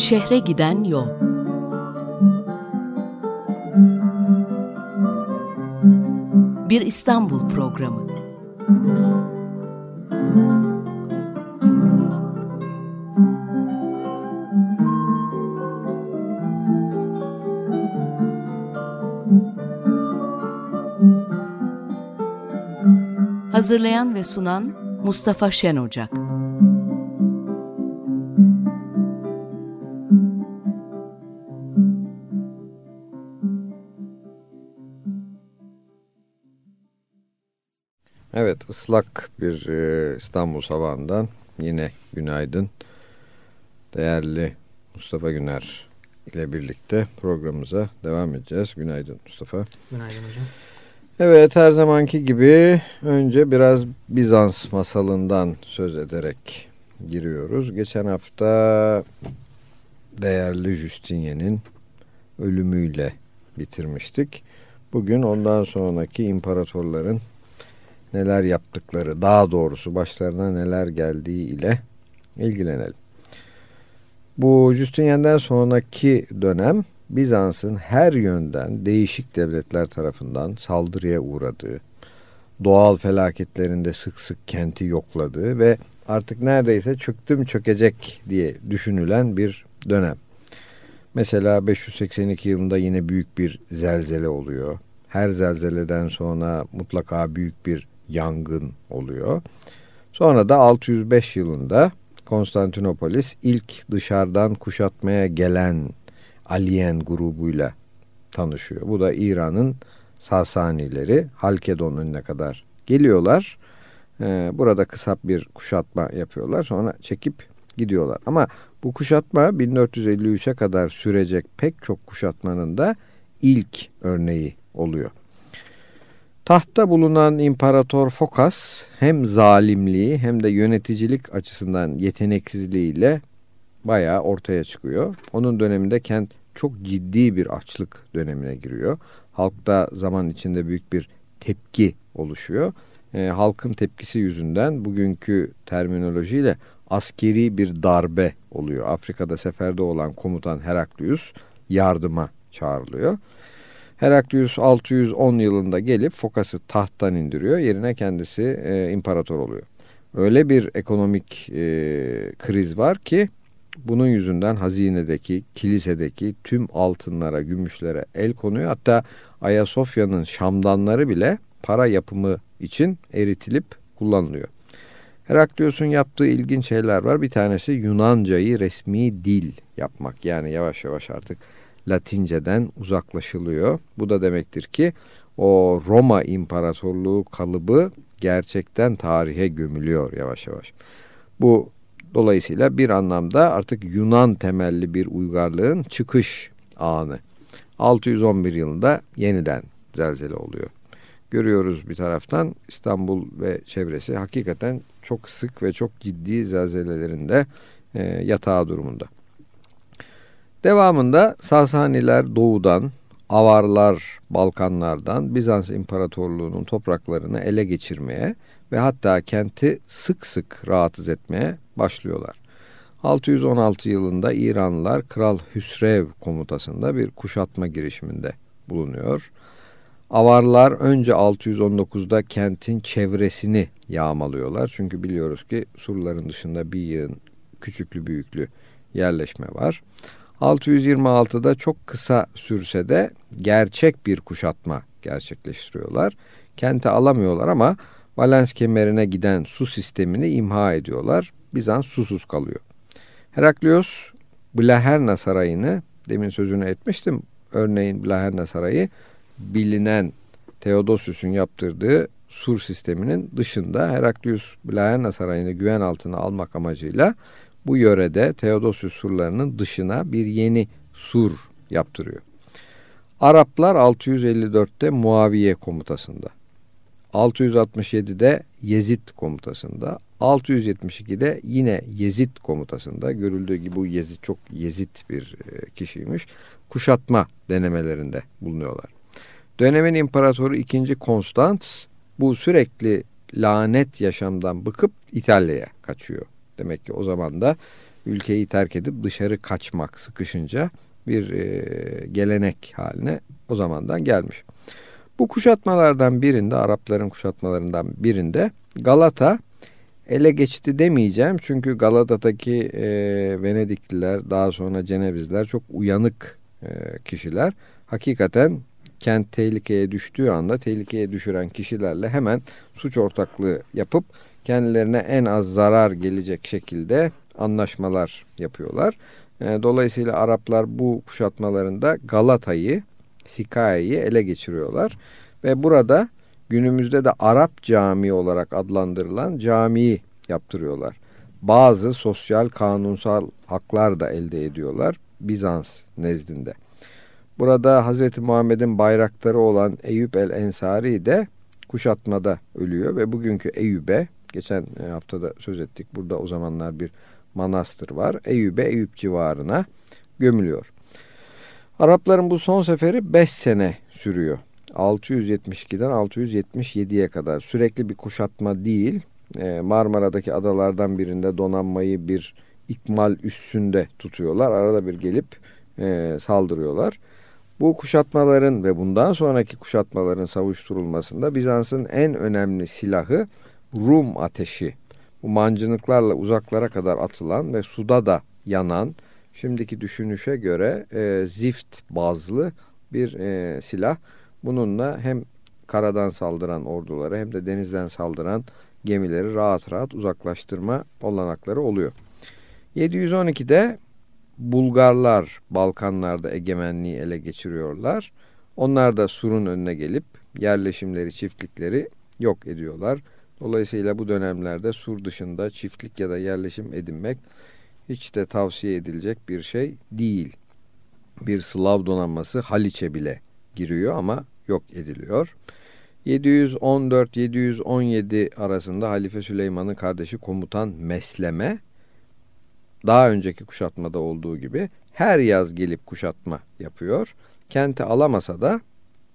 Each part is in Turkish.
Şehre giden yol. Bir İstanbul programı. Hazırlayan ve sunan Mustafa Şen Ocak. Islak bir e, İstanbul sabahından yine günaydın. Değerli Mustafa Güner ile birlikte programımıza devam edeceğiz. Günaydın Mustafa. Günaydın hocam. Evet her zamanki gibi önce biraz Bizans masalından söz ederek giriyoruz. Geçen hafta değerli Justinian'in ölümüyle bitirmiştik. Bugün ondan sonraki imparatorların neler yaptıkları, daha doğrusu başlarına neler geldiği ile ilgilenelim. Bu Justinian'den sonraki dönem Bizans'ın her yönden değişik devletler tarafından saldırıya uğradığı, doğal felaketlerinde sık sık kenti yokladığı ve artık neredeyse çöktüm çökecek diye düşünülen bir dönem. Mesela 582 yılında yine büyük bir zelzele oluyor. Her zelzeleden sonra mutlaka büyük bir yangın oluyor. Sonra da 605 yılında Konstantinopolis ilk dışarıdan kuşatmaya gelen Aliyen grubuyla tanışıyor. Bu da İran'ın Sasanileri Halkedon önüne kadar geliyorlar. Ee, burada kısa bir kuşatma yapıyorlar. Sonra çekip gidiyorlar. Ama bu kuşatma 1453'e kadar sürecek pek çok kuşatmanın da ilk örneği oluyor. Tahtta bulunan İmparator Fokas hem zalimliği hem de yöneticilik açısından yeteneksizliğiyle bayağı ortaya çıkıyor. Onun döneminde kent çok ciddi bir açlık dönemine giriyor. Halkta zaman içinde büyük bir tepki oluşuyor. E, halkın tepkisi yüzünden bugünkü terminolojiyle askeri bir darbe oluyor. Afrika'da seferde olan komutan Heraklius yardıma çağrılıyor. Heraklius 610 yılında gelip Fokas'ı tahttan indiriyor. Yerine kendisi e, imparator oluyor. Öyle bir ekonomik e, kriz var ki bunun yüzünden hazinedeki, kilisedeki tüm altınlara, gümüşlere el konuyor. Hatta Ayasofya'nın şamdanları bile para yapımı için eritilip kullanılıyor. Heraklius'un yaptığı ilginç şeyler var. Bir tanesi Yunancayı resmi dil yapmak. Yani yavaş yavaş artık Latinceden uzaklaşılıyor. Bu da demektir ki o Roma İmparatorluğu kalıbı gerçekten tarihe gömülüyor yavaş yavaş. Bu dolayısıyla bir anlamda artık Yunan temelli bir uygarlığın çıkış anı. 611 yılında yeniden zelzele oluyor. Görüyoruz bir taraftan İstanbul ve çevresi hakikaten çok sık ve çok ciddi zelzelelerinde e, yatağı durumunda. Devamında Sasaniler doğudan, Avarlar Balkanlardan Bizans İmparatorluğu'nun topraklarını ele geçirmeye ve hatta kenti sık sık rahatsız etmeye başlıyorlar. 616 yılında İranlılar Kral Hüsrev komutasında bir kuşatma girişiminde bulunuyor. Avarlar önce 619'da kentin çevresini yağmalıyorlar. Çünkü biliyoruz ki surların dışında bir yığın küçüklü büyüklü yerleşme var. 626'da çok kısa sürse de gerçek bir kuşatma gerçekleştiriyorlar. Kenti alamıyorlar ama Valens kemerine giden su sistemini imha ediyorlar. Bizans susuz kalıyor. Heraklios Blaherna Sarayı'nı demin sözünü etmiştim. Örneğin Blaherna Sarayı bilinen Theodosius'un yaptırdığı sur sisteminin dışında Heraklius Blaherna Sarayı'nı güven altına almak amacıyla bu yörede Theodosius surlarının dışına bir yeni sur yaptırıyor. Araplar 654'te Muaviye komutasında, 667'de Yezid komutasında, 672'de yine Yezid komutasında görüldüğü gibi bu Yezid çok Yezid bir e, kişiymiş. Kuşatma denemelerinde bulunuyorlar. Dönemin imparatoru 2. Konstans bu sürekli lanet yaşamdan bıkıp İtalya'ya kaçıyor. Demek ki o zaman da ülkeyi terk edip dışarı kaçmak sıkışınca bir e, gelenek haline o zamandan gelmiş. Bu kuşatmalardan birinde Arapların kuşatmalarından birinde Galata ele geçti demeyeceğim. Çünkü Galata'daki e, Venedikliler daha sonra Cenevizler çok uyanık e, kişiler. Hakikaten kent tehlikeye düştüğü anda tehlikeye düşüren kişilerle hemen suç ortaklığı yapıp kendilerine en az zarar gelecek şekilde anlaşmalar yapıyorlar. E, dolayısıyla Araplar bu kuşatmalarında Galata'yı, Sikaya'yı ele geçiriyorlar ve burada günümüzde de Arap Camii olarak adlandırılan camiyi yaptırıyorlar. Bazı sosyal kanunsal haklar da elde ediyorlar Bizans nezdinde. Burada Hz. Muhammed'in bayrakları olan Eyüp el Ensari de kuşatmada ölüyor ve bugünkü Eyüp'e geçen e, haftada söz ettik. Burada o zamanlar bir manastır var. Eyüp'e Eyüp civarına gömülüyor. Arapların bu son seferi 5 sene sürüyor. 672'den 677'ye kadar sürekli bir kuşatma değil. E, Marmara'daki adalardan birinde donanmayı bir ikmal üssünde tutuyorlar. Arada bir gelip e, saldırıyorlar. Bu kuşatmaların ve bundan sonraki kuşatmaların savuşturulmasında Bizans'ın en önemli silahı Rum ateşi. Bu mancınıklarla uzaklara kadar atılan ve suda da yanan, şimdiki düşünüşe göre e, zift bazlı bir e, silah. Bununla hem karadan saldıran orduları hem de denizden saldıran gemileri rahat rahat uzaklaştırma olanakları oluyor. 712'de Bulgarlar Balkanlarda egemenliği ele geçiriyorlar. Onlar da surun önüne gelip yerleşimleri, çiftlikleri yok ediyorlar. Dolayısıyla bu dönemlerde sur dışında çiftlik ya da yerleşim edinmek hiç de tavsiye edilecek bir şey değil. Bir Slav donanması Haliç'e bile giriyor ama yok ediliyor. 714-717 arasında Halife Süleyman'ın kardeşi komutan Mesleme daha önceki kuşatmada olduğu gibi her yaz gelip kuşatma yapıyor. Kenti alamasa da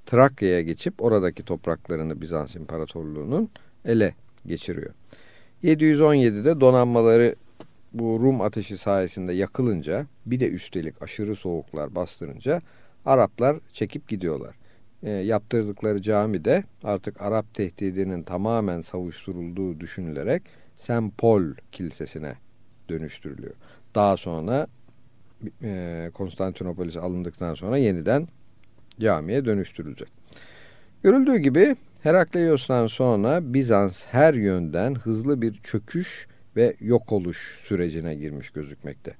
Trakya'ya geçip oradaki topraklarını Bizans İmparatorluğu'nun ele geçiriyor. 717'de donanmaları bu Rum ateşi sayesinde yakılınca bir de üstelik aşırı soğuklar bastırınca Araplar çekip gidiyorlar. E, yaptırdıkları cami de artık Arap tehdidinin tamamen savuşturulduğu düşünülerek. Paul Kilisesi'ne dönüştürülüyor. Daha sonra e, Konstantinopolis alındıktan sonra yeniden camiye dönüştürülecek. Görüldüğü gibi Herakleios'tan sonra Bizans her yönden hızlı bir çöküş ve yok oluş sürecine girmiş gözükmekte.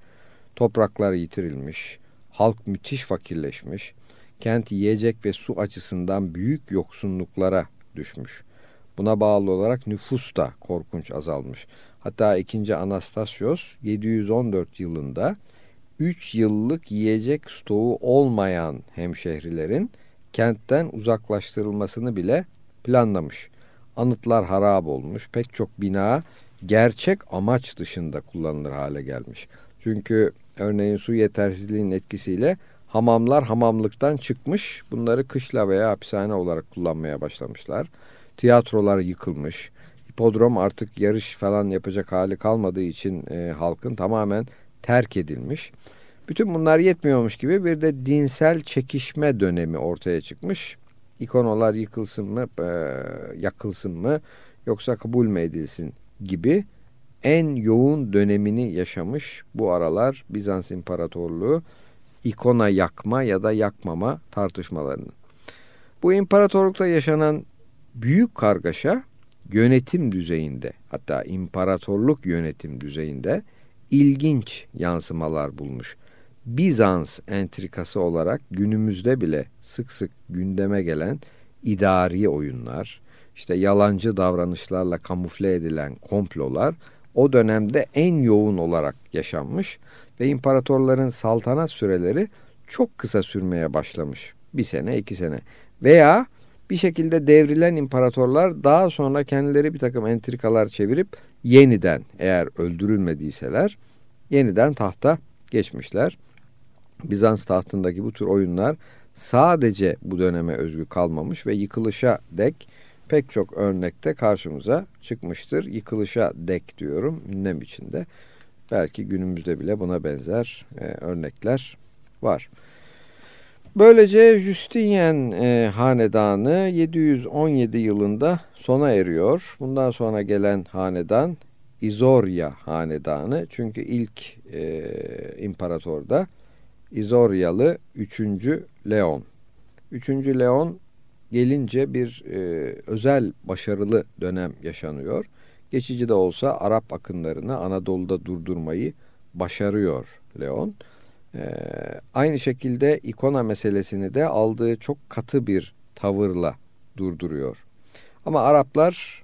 Topraklar yitirilmiş, halk müthiş fakirleşmiş, kent yiyecek ve su açısından büyük yoksunluklara düşmüş. Buna bağlı olarak nüfus da korkunç azalmış. Hatta 2. Anastasios 714 yılında 3 yıllık yiyecek stoğu olmayan hemşehrilerin kentten uzaklaştırılmasını bile planlamış. Anıtlar harap olmuş, pek çok bina gerçek amaç dışında kullanılır hale gelmiş. Çünkü örneğin su yetersizliğinin etkisiyle hamamlar hamamlıktan çıkmış, bunları kışla veya hapishane olarak kullanmaya başlamışlar. Tiyatrolar yıkılmış, hipodrom artık yarış falan yapacak hali kalmadığı için e, halkın tamamen terk edilmiş. Bütün bunlar yetmiyormuş gibi bir de dinsel çekişme dönemi ortaya çıkmış. İkonolar yıkılsın mı, e, yakılsın mı yoksa kabul mü edilsin gibi en yoğun dönemini yaşamış bu aralar Bizans İmparatorluğu ikona yakma ya da yakmama tartışmalarının. Bu imparatorlukta yaşanan büyük kargaşa yönetim düzeyinde hatta imparatorluk yönetim düzeyinde ilginç yansımalar bulmuş. Bizans entrikası olarak günümüzde bile sık sık gündeme gelen idari oyunlar, işte yalancı davranışlarla kamufle edilen komplolar o dönemde en yoğun olarak yaşanmış ve imparatorların saltanat süreleri çok kısa sürmeye başlamış. Bir sene, iki sene. Veya bir şekilde devrilen imparatorlar daha sonra kendileri bir takım entrikalar çevirip yeniden eğer öldürülmediyseler yeniden tahta geçmişler. Bizans tahtındaki bu tür oyunlar sadece bu döneme özgü kalmamış ve yıkılışa dek pek çok örnekte karşımıza çıkmıştır. Yıkılışa dek diyorum ünlem içinde. belki günümüzde bile buna benzer e, örnekler var. Böylece Justinian e, hanedanı 717 yılında sona eriyor. Bundan sonra gelen hanedan İzorya hanedanı. Çünkü ilk e, imparator da İzoryalı 3. Leon. 3. Leon gelince bir e, özel başarılı dönem yaşanıyor. Geçici de olsa Arap akınlarını Anadolu'da durdurmayı başarıyor Leon. Ee, aynı şekilde ikona meselesini de aldığı çok katı bir tavırla durduruyor. Ama Araplar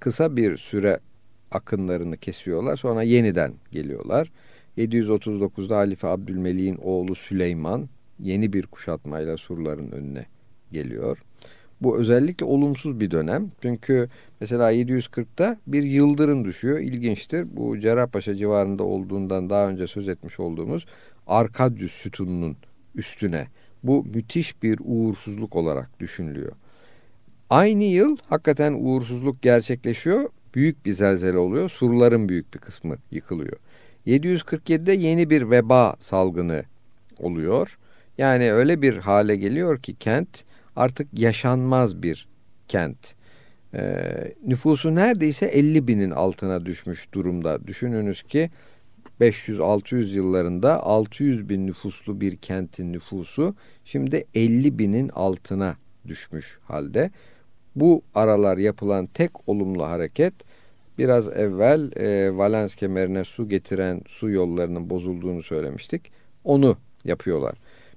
kısa bir süre akınlarını kesiyorlar. Sonra yeniden geliyorlar. 739'da Halife Abdülmelik'in oğlu Süleyman yeni bir kuşatmayla surların önüne geliyor. Bu özellikle olumsuz bir dönem. Çünkü mesela 740'ta bir yıldırım düşüyor. İlginçtir. Bu Cerrahpaşa civarında olduğundan daha önce söz etmiş olduğumuz Arkadius sütununun üstüne. Bu müthiş bir uğursuzluk olarak düşünülüyor. Aynı yıl hakikaten uğursuzluk gerçekleşiyor. Büyük bir zelzele oluyor. Surların büyük bir kısmı yıkılıyor. 747'de yeni bir veba salgını oluyor. Yani öyle bir hale geliyor ki kent artık yaşanmaz bir kent. Ee, nüfusu neredeyse 50 binin altına düşmüş durumda. Düşününüz ki 500-600 yıllarında 600 bin nüfuslu bir kentin nüfusu şimdi 50 binin altına düşmüş halde. Bu aralar yapılan tek olumlu hareket biraz evvel e, Valens kemerine su getiren su yollarının bozulduğunu söylemiştik. Onu yapıyorlar.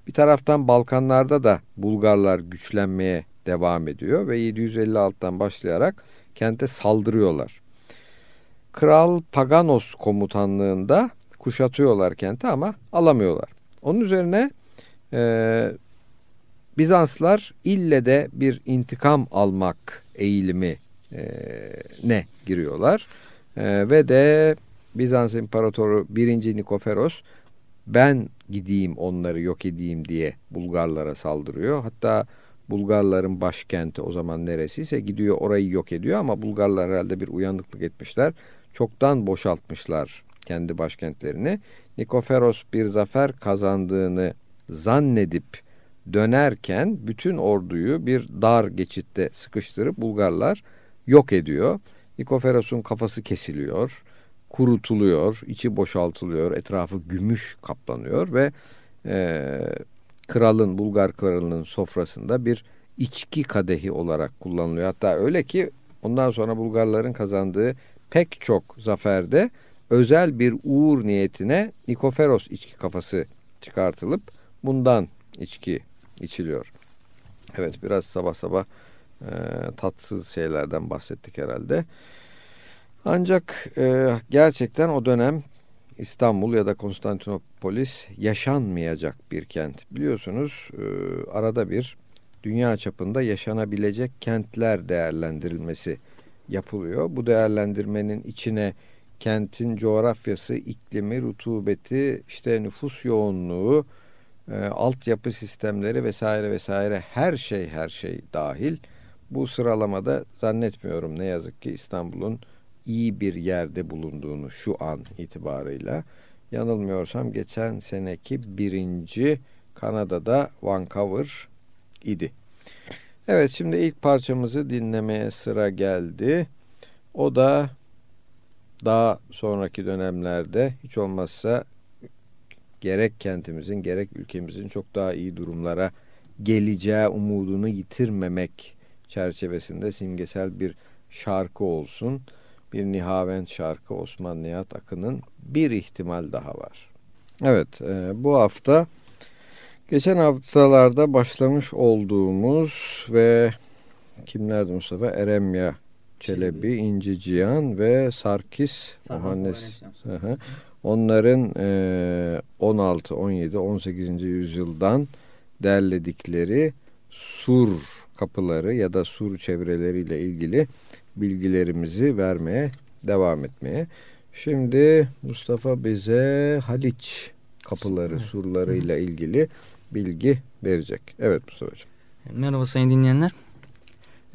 Bir taraftan Balkanlarda da Bulgarlar güçlenmeye devam ediyor ve 756'dan başlayarak kente saldırıyorlar. Kral Paganos komutanlığında kuşatıyorlar kenti ama alamıyorlar. Onun üzerine e, Bizanslar ille de bir intikam almak eğilimi e, ne giriyorlar. E, ve de Bizans İmparatoru 1. Nikoferos ben gideyim onları yok edeyim diye Bulgarlara saldırıyor. Hatta Bulgarların başkenti o zaman neresiyse gidiyor orayı yok ediyor ama Bulgarlar herhalde bir uyanıklık etmişler. Çoktan boşaltmışlar kendi başkentlerini. Nikoferos bir zafer kazandığını zannedip dönerken bütün orduyu bir dar geçitte sıkıştırıp Bulgarlar yok ediyor. Nikoferos'un kafası kesiliyor kurutuluyor, içi boşaltılıyor, etrafı gümüş kaplanıyor ve e, kralın, Bulgar kralının sofrasında bir içki kadehi olarak kullanılıyor. Hatta öyle ki ondan sonra Bulgarların kazandığı pek çok zaferde özel bir uğur niyetine Nikoferos içki kafası çıkartılıp bundan içki içiliyor. Evet biraz sabah sabah e, tatsız şeylerden bahsettik herhalde. Ancak e, gerçekten o dönem İstanbul ya da Konstantinopolis yaşanmayacak bir kent. Biliyorsunuz e, arada bir dünya çapında yaşanabilecek kentler değerlendirilmesi yapılıyor. Bu değerlendirmenin içine kentin coğrafyası, iklimi, rutubeti, işte nüfus yoğunluğu, e, altyapı sistemleri vesaire vesaire her şey her şey dahil. Bu sıralamada zannetmiyorum ne yazık ki İstanbul'un iyi bir yerde bulunduğunu şu an itibarıyla yanılmıyorsam geçen seneki birinci Kanada'da Vancouver idi. Evet şimdi ilk parçamızı dinlemeye sıra geldi. O da daha sonraki dönemlerde hiç olmazsa gerek kentimizin gerek ülkemizin çok daha iyi durumlara geleceği umudunu yitirmemek çerçevesinde simgesel bir şarkı olsun bir Nihavent şarkı Osman Nihat Akın'ın bir ihtimal daha var. Evet e, bu hafta geçen haftalarda başlamış olduğumuz ve kimlerdi Mustafa? Eremya Çelebi, İnci Cihan ve Sarkis Muhannes. Onların e, 16, 17, 18. yüzyıldan derledikleri sur kapıları ya da sur çevreleriyle ilgili bilgilerimizi vermeye devam etmeye. Şimdi Mustafa bize Haliç kapıları, surlarıyla ilgili bilgi verecek. Evet Mustafa Hocam. Merhaba sayın dinleyenler.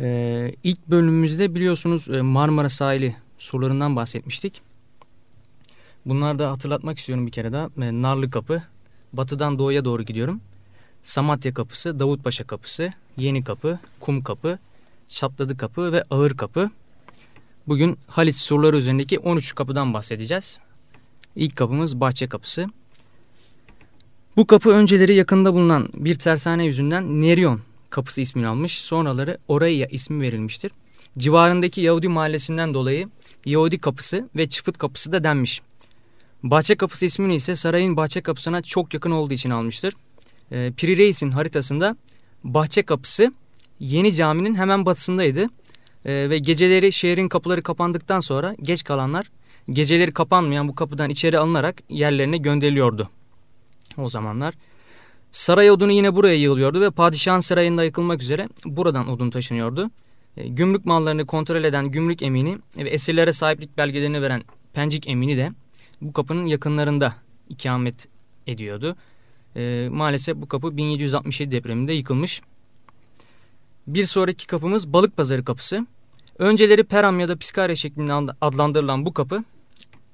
Ee, ilk bölümümüzde biliyorsunuz e, Marmara sahili surlarından bahsetmiştik. Bunları da hatırlatmak istiyorum bir kere daha. E, Narlı Kapı, batıdan doğuya doğru gidiyorum. Samatya Kapısı, Davutpaşa Kapısı, Yeni Kapı, Kum Kapı, Çatladı Kapı ve Ağır Kapı. Bugün Haliç surları üzerindeki 13 kapıdan bahsedeceğiz. İlk kapımız Bahçe Kapısı. Bu kapı önceleri yakında bulunan bir tersane yüzünden Nerion Kapısı ismini almış. Sonraları Oraya ismi verilmiştir. Civarındaki Yahudi mahallesinden dolayı Yahudi Kapısı ve Çıfıt Kapısı da denmiş. Bahçe Kapısı ismini ise sarayın Bahçe Kapısı'na çok yakın olduğu için almıştır. E, Piri Reis'in haritasında Bahçe Kapısı Yeni Cami'nin hemen batısındaydı. E, ve geceleri şehrin kapıları kapandıktan sonra geç kalanlar geceleri kapanmayan bu kapıdan içeri alınarak yerlerine gönderiliyordu. O zamanlar saray odunu yine buraya yığılıyordu ve padişahın sarayında yıkılmak üzere buradan odun taşınıyordu. E, gümrük mallarını kontrol eden gümrük emini ve esirlere sahiplik belgelerini veren pencik emini de bu kapının yakınlarında ikamet ediyordu. E, maalesef bu kapı 1767 depreminde yıkılmış. Bir sonraki kapımız Balık Pazarı Kapısı. Önceleri Peram ya da Piskarya şeklinde adlandırılan bu kapı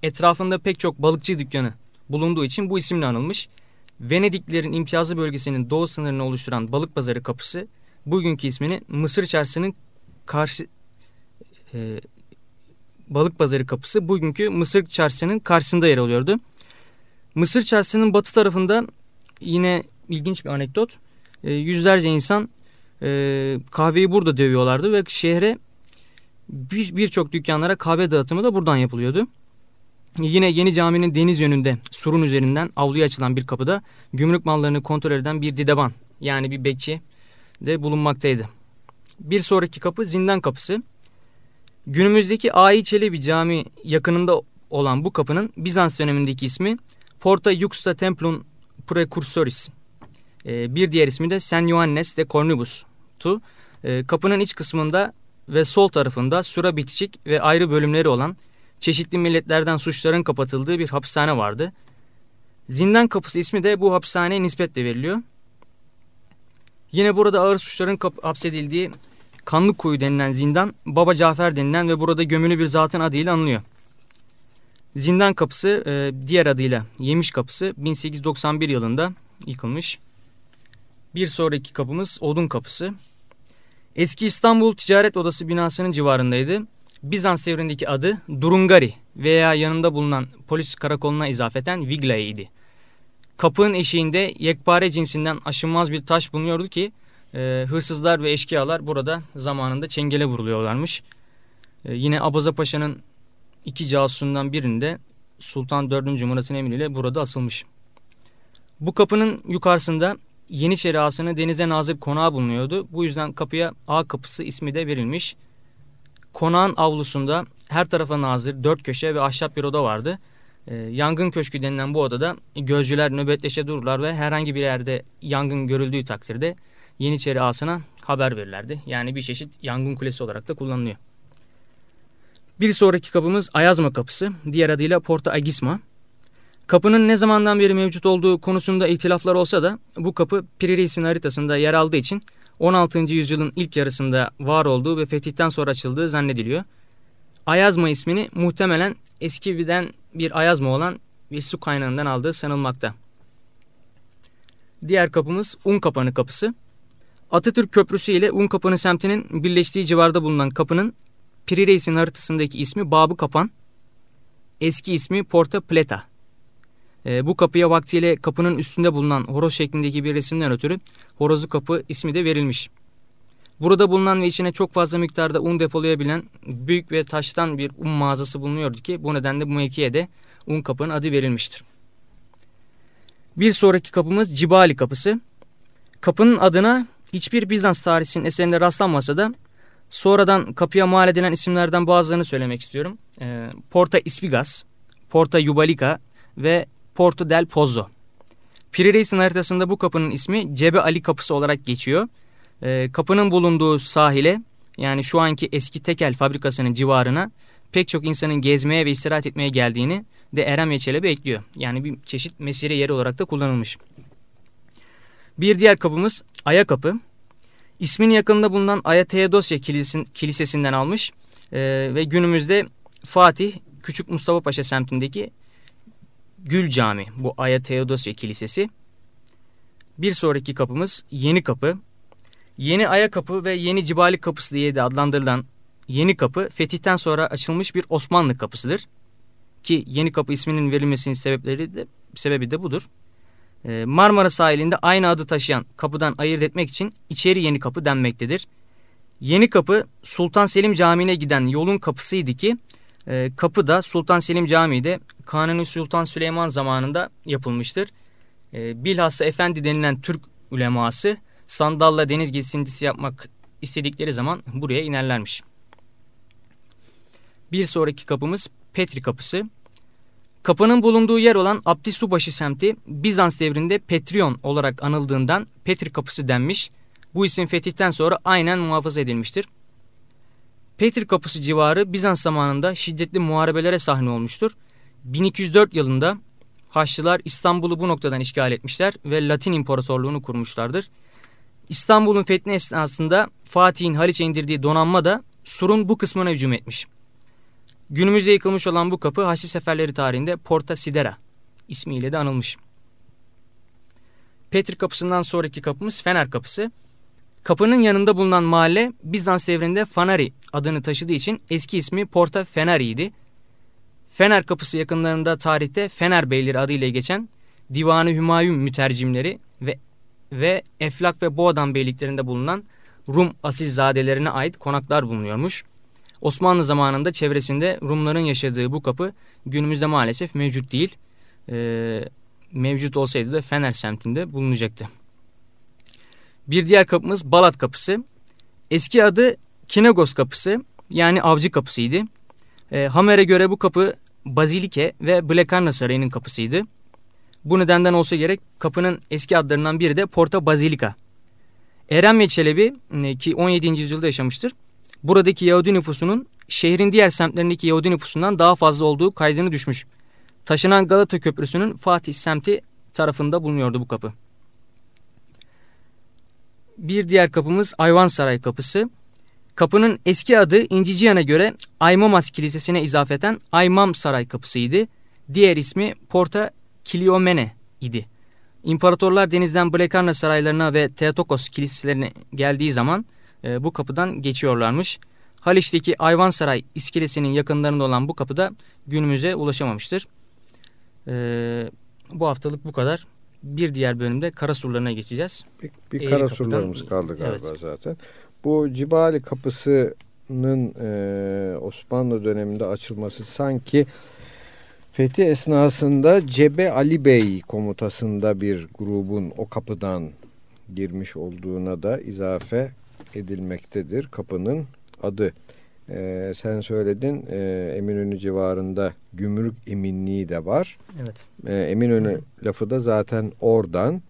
etrafında pek çok balıkçı dükkanı bulunduğu için bu isimle anılmış. Venediklerin imtiyazı bölgesinin doğu sınırını oluşturan Balık Pazarı Kapısı bugünkü ismini Mısır Çarşısı'nın karşı e, Balık Pazarı Kapısı bugünkü Mısır Çarşısı'nın karşısında yer alıyordu. Mısır Çarşısı'nın batı tarafında yine ilginç bir anekdot. E, yüzlerce insan e, kahveyi burada dövüyorlardı ve şehre birçok bir dükkanlara kahve dağıtımı da buradan yapılıyordu. Yine yeni caminin deniz yönünde surun üzerinden avluya açılan bir kapıda gümrük mallarını kontrol eden bir dideban yani bir bekçi de bulunmaktaydı. Bir sonraki kapı zindan kapısı. Günümüzdeki Ai Çelebi Cami yakınında olan bu kapının Bizans dönemindeki ismi Porta Juxta Templum Precursoris. Ee, bir diğer ismi de San Ioannes de Cornubus'tu. Ee, kapının iç kısmında ve sol tarafında sura bitişik ve ayrı bölümleri olan çeşitli milletlerden suçların kapatıldığı bir hapishane vardı. Zindan kapısı ismi de bu hapishaneye nispetle veriliyor. Yine burada ağır suçların hapsedildiği Kanlı Kuyu denilen zindan Baba Cafer denilen ve burada gömülü bir zatın adıyla anılıyor. Zindan kapısı e, diğer adıyla Yemiş Kapısı 1891 yılında yıkılmış. Bir sonraki kapımız Odun Kapısı. Eski İstanbul Ticaret Odası binasının civarındaydı. Bizans devrindeki adı Durungari veya yanında bulunan polis karakoluna izafeten Viglae idi. Kapının eşiğinde yekpare cinsinden aşınmaz bir taş bulunuyordu ki e, hırsızlar ve eşkıyalar burada zamanında çengele vuruluyorlarmış. E, yine Abaza Paşa'nın iki casusundan birinde Sultan 4. Murat'ın emriyle burada asılmış. Bu kapının yukarısında Yeniçeri Ağası'nın denize nazır konağı bulunuyordu. Bu yüzden kapıya Ağ Kapısı ismi de verilmiş. Konağın avlusunda her tarafa nazır dört köşe ve ahşap bir oda vardı. E, yangın köşkü denilen bu odada gözcüler nöbetleşe dururlar ve herhangi bir yerde yangın görüldüğü takdirde Yeniçeri Ağası'na haber verirlerdi. Yani bir çeşit yangın kulesi olarak da kullanılıyor. Bir sonraki kapımız Ayazma Kapısı, diğer adıyla Porta Agisma. Kapının ne zamandan beri mevcut olduğu konusunda ihtilaflar olsa da bu kapı Piri haritasında yer aldığı için 16. yüzyılın ilk yarısında var olduğu ve fetihten sonra açıldığı zannediliyor. Ayazma ismini muhtemelen eski birden bir ayazma olan bir su kaynağından aldığı sanılmakta. Diğer kapımız Un Kapanı Kapısı. Atatürk Köprüsü ile Un Kapanı semtinin birleştiği civarda bulunan kapının Piri Reis'in haritasındaki ismi Babı Kapan, eski ismi Porta Plata. E, bu kapıya vaktiyle kapının üstünde bulunan horoz şeklindeki bir resimden ötürü Horozlu Kapı ismi de verilmiş. Burada bulunan ve içine çok fazla miktarda un depolayabilen büyük ve taştan bir un mağazası bulunuyordu ki bu nedenle bu mevkiye de un kapının adı verilmiştir. Bir sonraki kapımız Cibali Kapısı. Kapının adına hiçbir Bizans tarihinin eserinde rastlanmasa da sonradan kapıya mal edilen isimlerden bazılarını söylemek istiyorum. E, Porta Ispigas, Porta Yubalika ve Porto del Pozzo. Piri haritasında bu kapının ismi Cebe Ali Kapısı olarak geçiyor. E, kapının bulunduğu sahile yani şu anki eski tekel fabrikasının civarına pek çok insanın gezmeye ve istirahat etmeye geldiğini de Erem ve ekliyor. Yani bir çeşit mesire yeri olarak da kullanılmış. Bir diğer kapımız Aya Kapı. İsmini yakınında bulunan Aya Teodosya Kilisesi'nden almış e, ve günümüzde Fatih Küçük Mustafa Paşa semtindeki Gül Cami. Bu Aya Teodosya Kilisesi. Bir sonraki kapımız Yeni Kapı. Yeni Aya Kapı ve Yeni Cibali Kapısı diye de adlandırılan Yeni Kapı fetihten sonra açılmış bir Osmanlı kapısıdır. Ki Yeni Kapı isminin verilmesinin sebepleri de, sebebi de budur. Ee, Marmara sahilinde aynı adı taşıyan kapıdan ayırt etmek için içeri Yeni Kapı denmektedir. Yeni Kapı Sultan Selim Camii'ne giden yolun kapısıydı ki e, kapı da Sultan Selim Camii de Kanuni Sultan Süleyman zamanında yapılmıştır. E, bilhassa Efendi denilen Türk uleması sandalla deniz gezintisi yapmak istedikleri zaman buraya inerlermiş. Bir sonraki kapımız Petri Kapısı. Kapının bulunduğu yer olan Abdi Subaşı semti Bizans devrinde Petrion olarak anıldığından Petri Kapısı denmiş. Bu isim fetihten sonra aynen muhafaza edilmiştir. Petri Kapısı civarı Bizans zamanında şiddetli muharebelere sahne olmuştur. 1204 yılında Haçlılar İstanbul'u bu noktadan işgal etmişler ve Latin İmparatorluğunu kurmuşlardır. İstanbul'un fethi esnasında Fatih'in Haliç'e indirdiği donanma da surun bu kısmına hücum etmiş. Günümüzde yıkılmış olan bu kapı Haçlı seferleri tarihinde Porta Sidera ismiyle de anılmış. Petri kapısından sonraki kapımız Fener kapısı. Kapının yanında bulunan mahalle Bizans devrinde Fanari adını taşıdığı için eski ismi Porta Fenari'ydi. Fener kapısı yakınlarında tarihte Fener Beyleri adıyla geçen Divanı Hümayun mütercimleri ve ve Eflak ve Boğdan beyliklerinde bulunan Rum asilzadelerine ait konaklar bulunuyormuş. Osmanlı zamanında çevresinde Rumların yaşadığı bu kapı günümüzde maalesef mevcut değil. Ee, mevcut olsaydı da Fener semtinde bulunacaktı. Bir diğer kapımız Balat Kapısı. Eski adı Kinegos Kapısı yani Avcı Kapısı'ydı. E, Hamer'e göre bu kapı Bazilike ve Blekarna Sarayı'nın kapısıydı. Bu nedenden olsa gerek kapının eski adlarından biri de Porta Bazilika. Eren Çelebi e, ki 17. yüzyılda yaşamıştır. Buradaki Yahudi nüfusunun şehrin diğer semtlerindeki Yahudi nüfusundan daha fazla olduğu kaydını düşmüş. Taşınan Galata Köprüsü'nün Fatih semti tarafında bulunuyordu bu kapı. Bir diğer kapımız Ayvansaray Kapısı. Kapının eski adı İnciciyan'a göre Aymamas Kilisesi'ne izafeten Aymam Saray Kapısı'ydı. Diğer ismi Porta Kiliomene idi. İmparatorlar denizden Blekarna saraylarına ve Theotokos kiliselerine geldiği zaman e, bu kapıdan geçiyorlarmış. Haliç'teki Ayvansaray iskelesinin yakınlarında olan bu kapıda günümüze ulaşamamıştır. E, bu haftalık bu kadar bir diğer bölümde kara surlarına geçeceğiz. Bir, bir kara surlarımız kaldı galiba evet. zaten. Bu Cibali kapısının e, Osmanlı döneminde açılması sanki fethi esnasında Cebe Ali Bey komutasında bir grubun o kapıdan girmiş olduğuna da izafe edilmektedir kapının adı. Ee, sen söyledin e, Eminönü civarında gümrük eminliği de var. Evet. Ee, Eminönü Hı. lafı da zaten oradan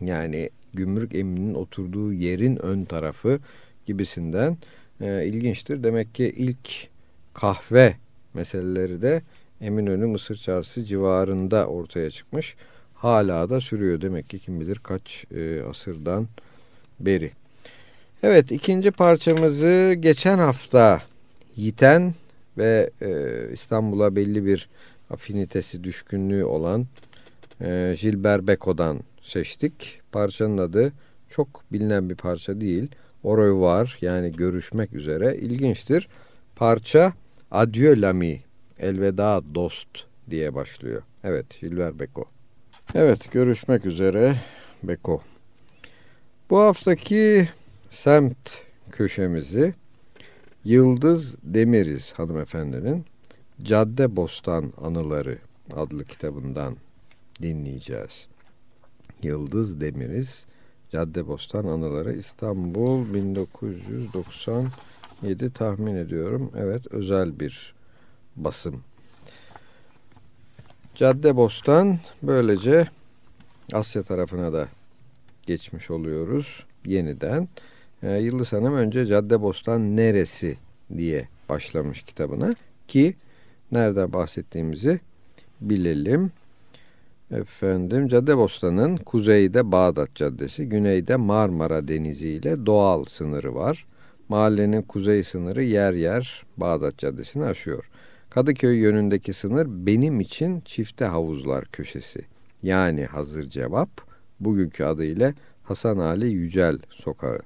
yani gümrük eminin oturduğu yerin ön tarafı gibisinden e, ilginçtir. Demek ki ilk kahve meseleleri de Eminönü Mısır Çarşısı civarında ortaya çıkmış. Hala da sürüyor demek ki kim bilir kaç e, asırdan beri. Evet ikinci parçamızı geçen hafta yiten ve e, İstanbul'a belli bir afinitesi, düşkünlüğü olan e, Gilbert Beko'dan seçtik. Parçanın adı çok bilinen bir parça değil. Oroy var yani görüşmek üzere. İlginçtir. Parça Adieu l'ami, elveda dost diye başlıyor. Evet Gilbert Beko. Evet görüşmek üzere Beko. Bu haftaki semt köşemizi Yıldız Demiriz hanımefendinin Cadde Bostan Anıları adlı kitabından dinleyeceğiz. Yıldız Demiriz Cadde Bostan Anıları İstanbul 1997 tahmin ediyorum. Evet özel bir basım. Cadde Bostan böylece Asya tarafına da geçmiş oluyoruz yeniden. Ee, Yıldız Hanım önce Cadde Bostan neresi diye başlamış kitabına ki nereden bahsettiğimizi bilelim. Efendim Caddebostan'ın kuzeyde Bağdat Caddesi, güneyde Marmara Denizi ile doğal sınırı var. Mahallenin kuzey sınırı yer yer Bağdat Caddesi'ni aşıyor. Kadıköy yönündeki sınır benim için çifte havuzlar köşesi. Yani hazır cevap bugünkü adıyla Hasan Ali Yücel Sokağı.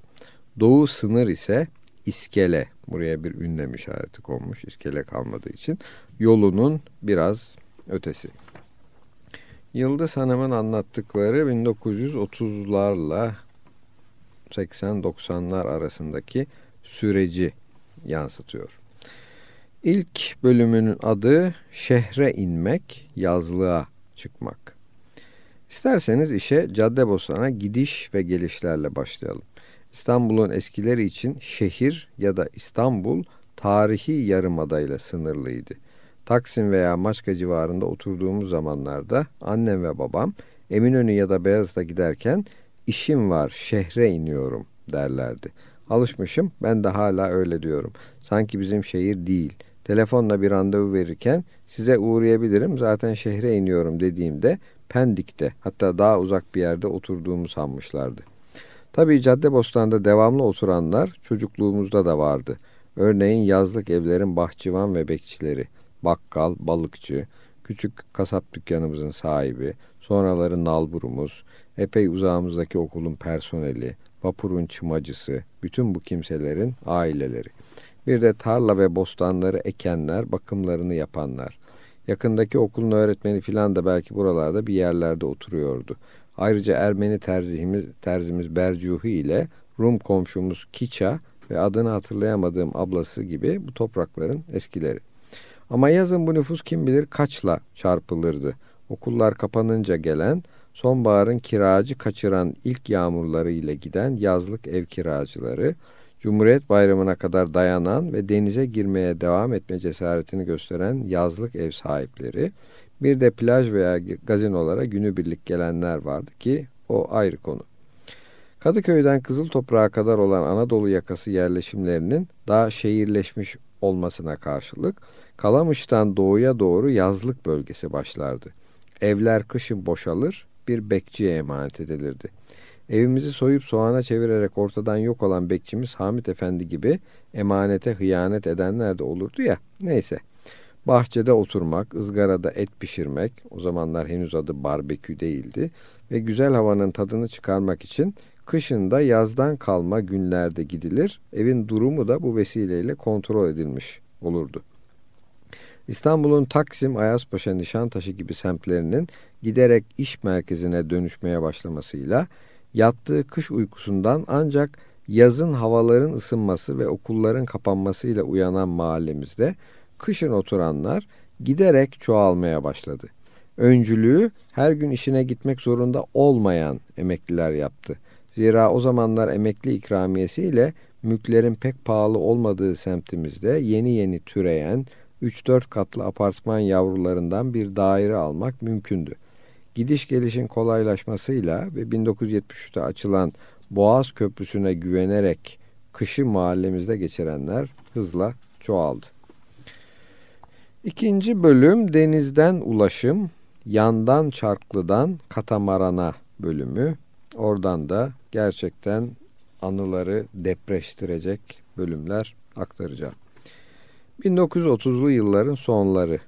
Doğu sınır ise iskele. Buraya bir ünlem işareti konmuş iskele kalmadığı için. Yolunun biraz ötesi. Yıldız Hanım'ın anlattıkları 1930'larla 80-90'lar arasındaki süreci yansıtıyor. İlk bölümünün adı Şehre inmek, yazlığa çıkmak. İsterseniz işe Caddebostan'a gidiş ve gelişlerle başlayalım. İstanbul'un eskileri için şehir ya da İstanbul tarihi yarımadayla sınırlıydı. Taksim veya Maçka civarında oturduğumuz zamanlarda annem ve babam Eminönü ya da Beyazıt'a giderken işim var şehre iniyorum derlerdi. Alışmışım ben de hala öyle diyorum. Sanki bizim şehir değil. Telefonla bir randevu verirken size uğrayabilirim zaten şehre iniyorum dediğimde Pendik'te hatta daha uzak bir yerde oturduğumu sanmışlardı. Tabii Caddebostan'da devamlı oturanlar çocukluğumuzda da vardı. Örneğin yazlık evlerin bahçıvan ve bekçileri, bakkal, balıkçı, küçük kasap dükkanımızın sahibi, sonraları nalburumuz, epey uzağımızdaki okulun personeli, vapurun çımacısı, bütün bu kimselerin aileleri. Bir de tarla ve bostanları ekenler, bakımlarını yapanlar. Yakındaki okulun öğretmeni filan da belki buralarda bir yerlerde oturuyordu. Ayrıca Ermeni terzimiz, terzimiz Bercuhi ile Rum komşumuz Kiça ve adını hatırlayamadığım ablası gibi bu toprakların eskileri. Ama yazın bu nüfus kim bilir kaçla çarpılırdı. Okullar kapanınca gelen, sonbaharın kiracı kaçıran ilk yağmurları ile giden yazlık ev kiracıları, Cumhuriyet Bayramı'na kadar dayanan ve denize girmeye devam etme cesaretini gösteren yazlık ev sahipleri, bir de plaj veya gazinolara günübirlik gelenler vardı ki o ayrı konu. Kadıköy'den Kızıl Toprağa kadar olan Anadolu yakası yerleşimlerinin daha şehirleşmiş olmasına karşılık Kalamış'tan doğuya doğru yazlık bölgesi başlardı. Evler kışın boşalır, bir bekçiye emanet edilirdi. Evimizi soyup soğana çevirerek ortadan yok olan bekçimiz Hamit Efendi gibi emanete hıyanet edenler de olurdu ya. Neyse. Bahçede oturmak, ızgarada et pişirmek, o zamanlar henüz adı barbekü değildi ve güzel havanın tadını çıkarmak için kışında yazdan kalma günlerde gidilir. Evin durumu da bu vesileyle kontrol edilmiş olurdu. İstanbul'un Taksim, Ayaspaşa, Nişantaşı gibi semtlerinin giderek iş merkezine dönüşmeye başlamasıyla yattığı kış uykusundan ancak yazın havaların ısınması ve okulların kapanmasıyla uyanan mahallemizde kışın oturanlar giderek çoğalmaya başladı. Öncülüğü her gün işine gitmek zorunda olmayan emekliler yaptı. Zira o zamanlar emekli ikramiyesiyle mülklerin pek pahalı olmadığı semtimizde yeni yeni türeyen 3-4 katlı apartman yavrularından bir daire almak mümkündü. Gidiş gelişin kolaylaşmasıyla ve 1973'te açılan Boğaz Köprüsü'ne güvenerek kışı mahallemizde geçirenler hızla çoğaldı. İkinci bölüm denizden ulaşım, yandan çarklıdan katamarana bölümü. Oradan da gerçekten anıları depreştirecek bölümler aktaracağım. 1930'lu yılların sonları.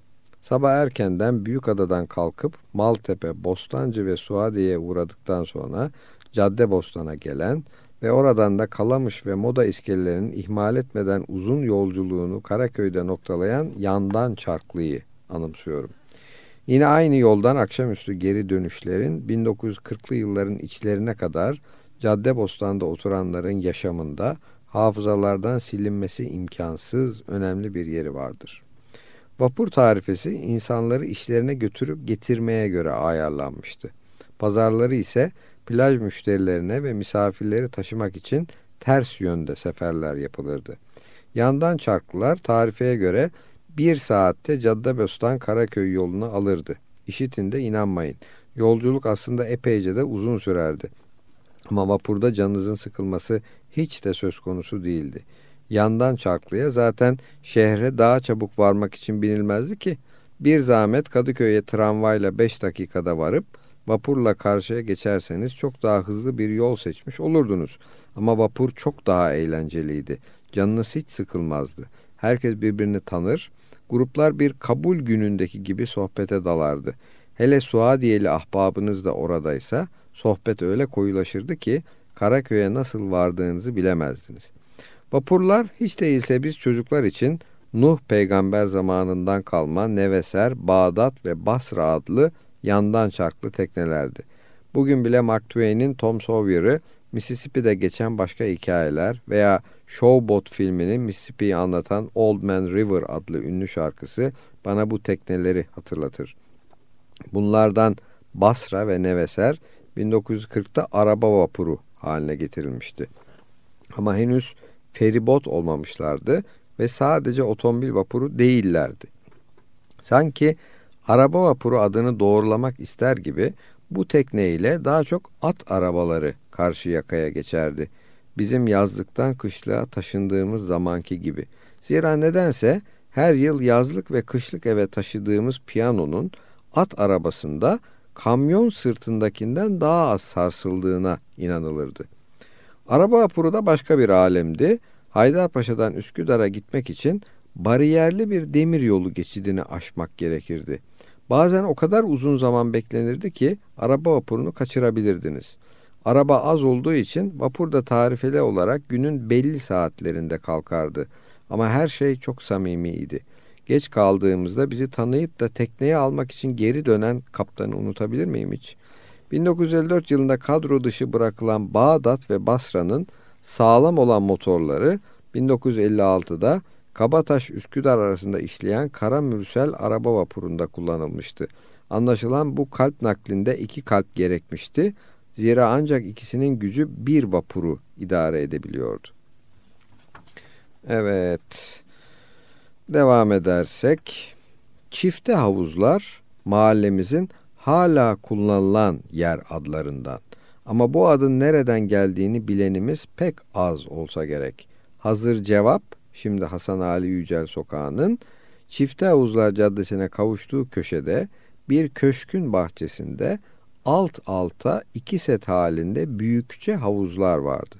Sabah erkenden Büyükada'dan kalkıp Maltepe, Bostancı ve Suadiye'ye uğradıktan sonra Cadde Bostan'a gelen ve oradan da Kalamış ve Moda iskelelerinin ihmal etmeden uzun yolculuğunu Karaköy'de noktalayan yandan çarklıyı anımsıyorum. Yine aynı yoldan akşamüstü geri dönüşlerin 1940'lı yılların içlerine kadar Cadde Bostan'da oturanların yaşamında hafızalardan silinmesi imkansız önemli bir yeri vardır. Vapur tarifesi insanları işlerine götürüp getirmeye göre ayarlanmıştı. Pazarları ise plaj müşterilerine ve misafirleri taşımak için ters yönde seferler yapılırdı. Yandan çarklılar tarifeye göre bir saatte Caddebostan Karaköy yolunu alırdı. İşitin de inanmayın. Yolculuk aslında epeyce de uzun sürerdi. Ama vapurda canınızın sıkılması hiç de söz konusu değildi. Yandan Çarklı'ya zaten şehre daha çabuk varmak için binilmezdi ki bir zahmet Kadıköy'e tramvayla 5 dakikada varıp vapurla karşıya geçerseniz çok daha hızlı bir yol seçmiş olurdunuz. Ama vapur çok daha eğlenceliydi. Canınız hiç sıkılmazdı. Herkes birbirini tanır, Gruplar bir kabul günündeki gibi sohbete dalardı. Hele Suadiyeli ahbabınız da oradaysa sohbet öyle koyulaşırdı ki Karaköy'e nasıl vardığınızı bilemezdiniz. Vapurlar hiç değilse biz çocuklar için Nuh peygamber zamanından kalma Neveser, Bağdat ve Basra adlı yandan çarklı teknelerdi. Bugün bile Mark Twain'in Tom Sawyer'ı Mississippi'de geçen başka hikayeler veya Showboat filminin Mississippi'yi anlatan Old Man River adlı ünlü şarkısı bana bu tekneleri hatırlatır. Bunlardan Basra ve Neveser 1940'ta araba vapuru haline getirilmişti. Ama henüz feribot olmamışlardı ve sadece otomobil vapuru değillerdi. Sanki araba vapuru adını doğrulamak ister gibi bu tekneyle daha çok at arabaları karşı yakaya geçerdi. Bizim yazlıktan kışlığa taşındığımız zamanki gibi. Zira nedense her yıl yazlık ve kışlık eve taşıdığımız piyanonun at arabasında kamyon sırtındakinden daha az sarsıldığına inanılırdı. Araba vapuru da başka bir alemdi. Haydarpaşa'dan Üsküdar'a gitmek için bariyerli bir demir yolu geçidini aşmak gerekirdi. Bazen o kadar uzun zaman beklenirdi ki araba vapurunu kaçırabilirdiniz. Araba az olduğu için vapur da tarifeli olarak günün belli saatlerinde kalkardı. Ama her şey çok samimiydi. Geç kaldığımızda bizi tanıyıp da tekneye almak için geri dönen kaptanı unutabilir miyim hiç? 1954 yılında kadro dışı bırakılan Bağdat ve Basra'nın sağlam olan motorları 1956'da Kabataş Üsküdar arasında işleyen Kara Mürsel araba vapurunda kullanılmıştı. Anlaşılan bu kalp naklinde iki kalp gerekmişti. Zira ancak ikisinin gücü bir vapuru idare edebiliyordu. Evet. Devam edersek çifte havuzlar mahallemizin hala kullanılan yer adlarından. Ama bu adın nereden geldiğini bilenimiz pek az olsa gerek. Hazır cevap şimdi Hasan Ali Yücel Sokağı'nın Çifte Havuzlar Caddesi'ne kavuştuğu köşede bir köşkün bahçesinde alt alta iki set halinde büyükçe havuzlar vardı.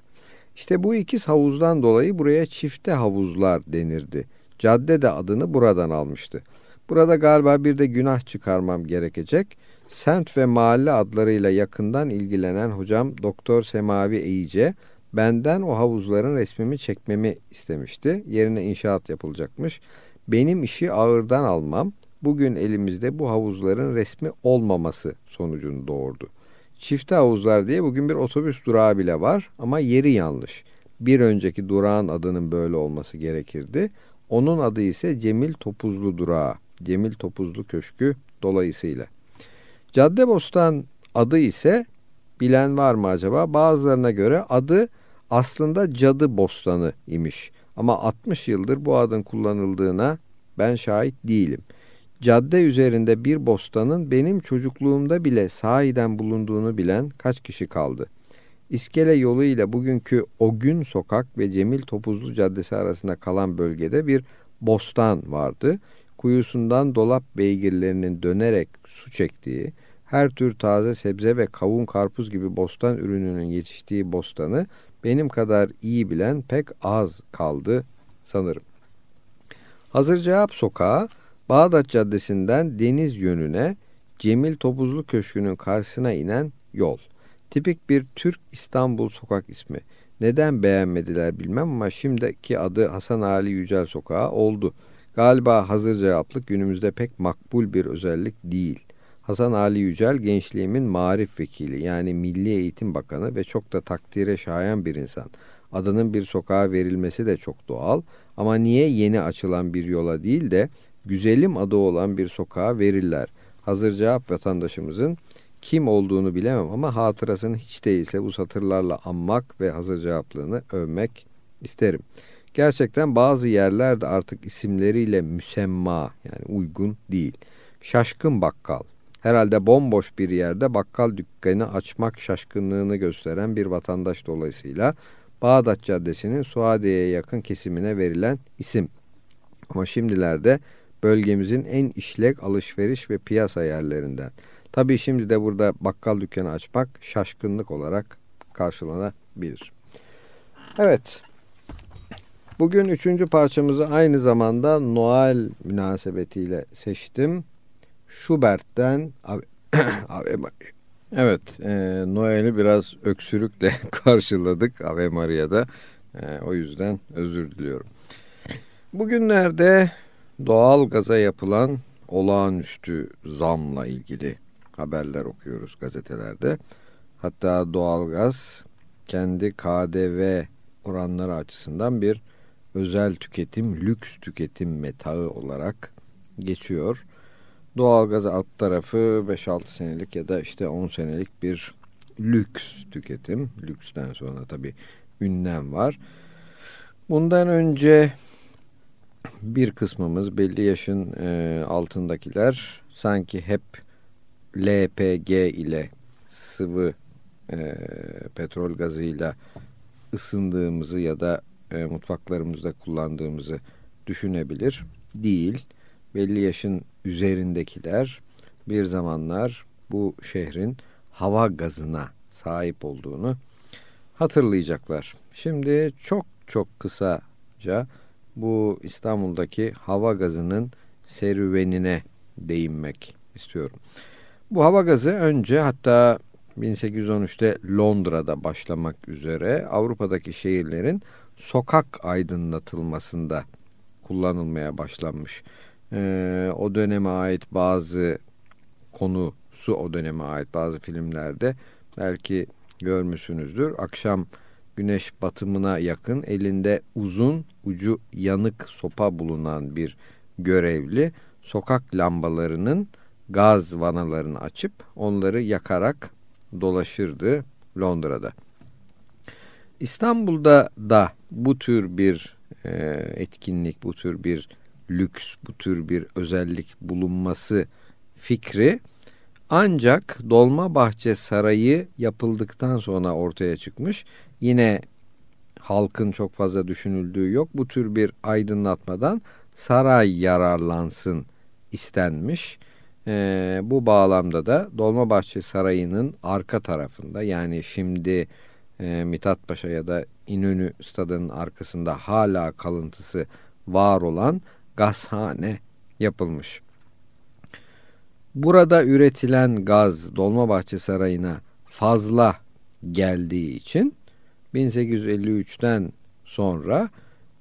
İşte bu ikiz havuzdan dolayı buraya çifte havuzlar denirdi. Cadde de adını buradan almıştı. Burada galiba bir de günah çıkarmam gerekecek. Semt ve mahalle adlarıyla yakından ilgilenen hocam Doktor Semavi Eyice benden o havuzların resmimi çekmemi istemişti. Yerine inşaat yapılacakmış. Benim işi ağırdan almam bugün elimizde bu havuzların resmi olmaması sonucunu doğurdu. Çifte havuzlar diye bugün bir otobüs durağı bile var ama yeri yanlış. Bir önceki durağın adının böyle olması gerekirdi. Onun adı ise Cemil Topuzlu Durağı. Cemil Topuzlu Köşkü dolayısıyla. Caddebostan adı ise bilen var mı acaba? Bazılarına göre adı aslında Cadı Bostanı imiş. Ama 60 yıldır bu adın kullanıldığına ben şahit değilim. Cadde üzerinde bir bostanın benim çocukluğumda bile sahiden bulunduğunu bilen kaç kişi kaldı? İskele yolu ile bugünkü O Gün Sokak ve Cemil Topuzlu Caddesi arasında kalan bölgede bir bostan vardı. Kuyusundan dolap beygirlerinin dönerek su çektiği, her tür taze sebze ve kavun karpuz gibi bostan ürününün yetiştiği bostanı benim kadar iyi bilen pek az kaldı sanırım. Hazır Cevap Sokağı Bağdat Caddesi'nden deniz yönüne Cemil Topuzlu Köşkü'nün karşısına inen yol. Tipik bir Türk İstanbul sokak ismi. Neden beğenmediler bilmem ama şimdiki adı Hasan Ali Yücel Sokağı oldu. Galiba hazır cevaplık günümüzde pek makbul bir özellik değil. Hasan Ali Yücel gençliğimin marif vekili yani Milli Eğitim Bakanı ve çok da takdire şayan bir insan. Adının bir sokağa verilmesi de çok doğal ama niye yeni açılan bir yola değil de güzelim adı olan bir sokağa verirler? Hazır cevap vatandaşımızın kim olduğunu bilemem ama hatırasını hiç değilse bu satırlarla anmak ve hazır cevaplığını övmek isterim. Gerçekten bazı yerlerde artık isimleriyle müsemma yani uygun değil. Şaşkın bakkal. Herhalde bomboş bir yerde bakkal dükkanı açmak şaşkınlığını gösteren bir vatandaş dolayısıyla Bağdat Caddesi'nin Suadiye'ye yakın kesimine verilen isim. Ama şimdilerde bölgemizin en işlek alışveriş ve piyasa yerlerinden. Tabii şimdi de burada bakkal dükkanı açmak şaşkınlık olarak karşılanabilir. Evet. bugün üçüncü parçamızı aynı zamanda Noel münasebetiyle seçtim. Schubert'ten Evet, e, Noel'i biraz öksürükle karşıladık Ave Maria'da. E, o yüzden özür diliyorum. Bugünlerde doğal gaza yapılan olağanüstü zamla ilgili haberler okuyoruz gazetelerde. Hatta doğalgaz kendi KDV oranları açısından bir özel tüketim, lüks tüketim metağı olarak geçiyor. Doğalgaz alt tarafı 5-6 senelik ya da işte 10 senelik bir lüks tüketim. Lüksten sonra tabii ünlem var. Bundan önce bir kısmımız belli yaşın e, altındakiler sanki hep LPG ile sıvı e, petrol gazıyla ısındığımızı ya da e, mutfaklarımızda kullandığımızı düşünebilir. Değil. Belli yaşın üzerindekiler bir zamanlar bu şehrin hava gazına sahip olduğunu hatırlayacaklar. Şimdi çok çok kısaca bu İstanbul'daki hava gazının serüvenine değinmek istiyorum. Bu hava gazı önce hatta 1813'te Londra'da başlamak üzere Avrupa'daki şehirlerin sokak aydınlatılmasında kullanılmaya başlanmış. Ee, o döneme ait bazı konusu o döneme ait bazı filmlerde belki görmüşsünüzdür. Akşam güneş batımına yakın elinde uzun ucu yanık sopa bulunan bir görevli sokak lambalarının gaz vanalarını açıp onları yakarak dolaşırdı Londra'da. İstanbul'da da bu tür bir e, etkinlik, bu tür bir lüks, bu tür bir özellik bulunması fikri ancak Dolmabahçe Sarayı yapıldıktan sonra ortaya çıkmış. Yine halkın çok fazla düşünüldüğü yok. Bu tür bir aydınlatmadan saray yararlansın istenmiş. Ee, bu bağlamda da Dolmabahçe Sarayı'nın arka tarafında yani şimdi e, Mithat Paşa ya da İnönü stadının arkasında hala kalıntısı var olan gazhane yapılmış. Burada üretilen gaz Dolmabahçe Sarayı'na fazla geldiği için 1853'ten sonra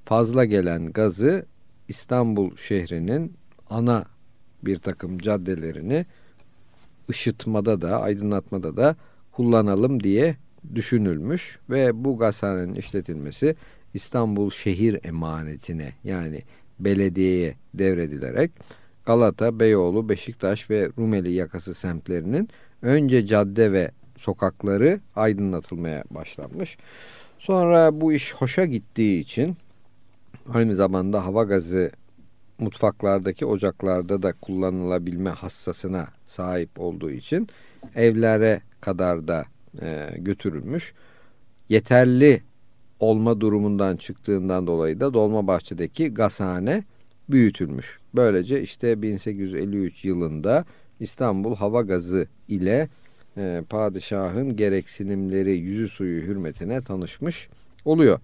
fazla gelen gazı İstanbul şehrinin ana bir takım caddelerini ışıtmada da aydınlatmada da kullanalım diye düşünülmüş ve bu gazhanenin işletilmesi İstanbul şehir emanetine yani belediyeye devredilerek Galata, Beyoğlu, Beşiktaş ve Rumeli yakası semtlerinin önce cadde ve sokakları aydınlatılmaya başlanmış. Sonra bu iş hoşa gittiği için aynı zamanda hava gazı mutfaklardaki ocaklarda da kullanılabilme hassasına sahip olduğu için evlere kadar da e, götürülmüş. Yeterli olma durumundan çıktığından dolayı da Dolmabahçe'deki gazhane büyütülmüş. Böylece işte 1853 yılında İstanbul hava gazı ile e, padişahın gereksinimleri yüzü suyu hürmetine tanışmış oluyor.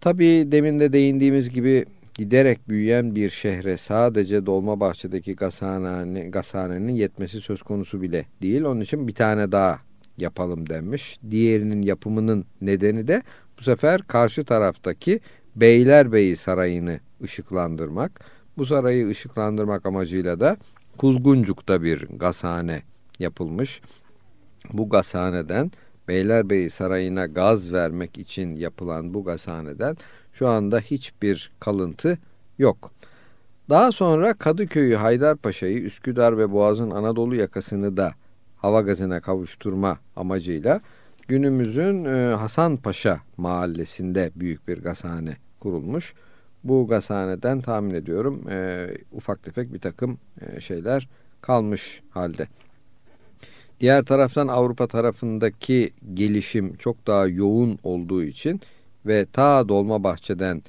Tabi demin de değindiğimiz gibi giderek büyüyen bir şehre sadece Dolmabahçe'deki gazhane, gazhanenin yetmesi söz konusu bile değil. Onun için bir tane daha yapalım denmiş. Diğerinin yapımının nedeni de bu sefer karşı taraftaki Beylerbeyi Sarayı'nı ışıklandırmak. Bu sarayı ışıklandırmak amacıyla da Kuzguncuk'ta bir gazhane yapılmış. Bu gazhaneden Beylerbeyi Sarayı'na gaz vermek için yapılan bu gazhaneden şu anda hiçbir kalıntı yok. Daha sonra Kadıköy'ü, Haydarpaşa'yı, Üsküdar ve Boğaz'ın Anadolu yakasını da hava gazına kavuşturma amacıyla günümüzün e, Hasanpaşa mahallesinde büyük bir gazhane kurulmuş. Bu gazhaneden tahmin ediyorum e, ufak tefek bir takım e, şeyler kalmış halde. Diğer taraftan Avrupa tarafındaki gelişim çok daha yoğun olduğu için ve ta Dolmabahçe'den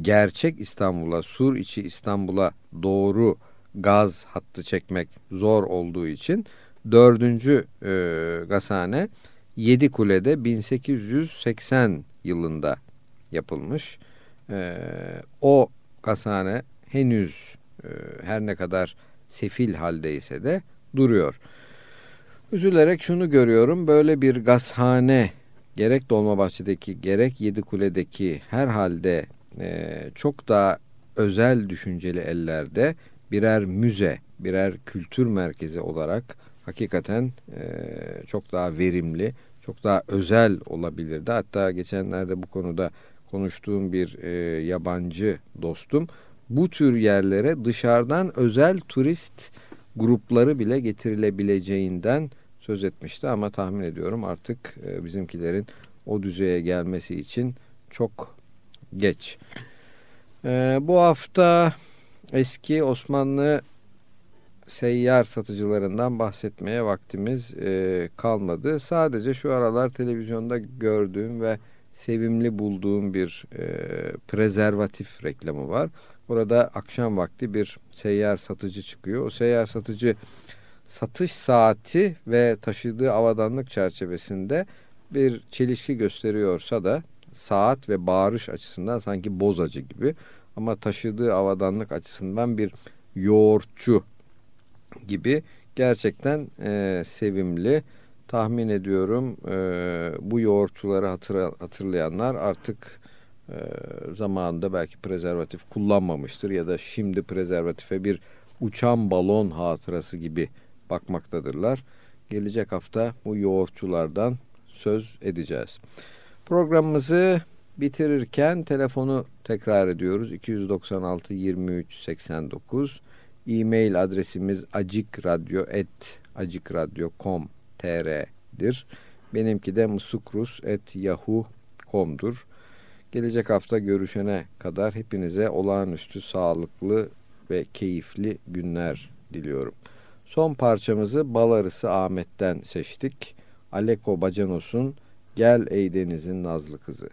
gerçek İstanbul'a, sur içi İstanbul'a doğru gaz hattı çekmek zor olduğu için dördüncü e, gazhane Yedi Kule'de 1880 yılında yapılmış. e, o gazhane henüz e, her ne kadar sefil haldeyse de duruyor. Üzülerek şunu görüyorum böyle bir gazhane gerek Dolmabahçe'deki gerek Yedikule'deki her halde e, çok daha özel düşünceli ellerde birer müze, birer kültür merkezi olarak hakikaten çok daha verimli, çok daha özel olabilirdi. Hatta geçenlerde bu konuda konuştuğum bir yabancı dostum bu tür yerlere dışarıdan özel turist grupları bile getirilebileceğinden söz etmişti ama tahmin ediyorum artık bizimkilerin o düzeye gelmesi için çok geç. E, bu hafta eski Osmanlı seyyar satıcılarından bahsetmeye vaktimiz e, kalmadı. Sadece şu aralar televizyonda gördüğüm ve sevimli bulduğum bir prezervatif reklamı var. Burada akşam vakti bir seyyar satıcı çıkıyor. O seyyar satıcı satış saati ve taşıdığı avadanlık çerçevesinde bir çelişki gösteriyorsa da saat ve bağırış açısından sanki bozacı gibi ama taşıdığı avadanlık açısından bir yoğurtçu gibi gerçekten e, sevimli. Tahmin ediyorum e, bu yoğurtçuları hatır, hatırlayanlar artık e, zamanında belki prezervatif kullanmamıştır ya da şimdi prezervatife bir uçan balon hatırası gibi bakmaktadırlar. Gelecek hafta bu yoğurtçulardan söz edeceğiz. Programımızı bitirirken telefonu tekrar ediyoruz. 296 23 89 e-mail adresimiz acikradyo.com.tr'dir. Benimki de musukrus.yahoo.com'dur. Gelecek hafta görüşene kadar hepinize olağanüstü sağlıklı ve keyifli günler diliyorum. Son parçamızı Bal Ahmet'ten seçtik. Aleko Bacanos'un Gel Ey Deniz'in Nazlı Kızı.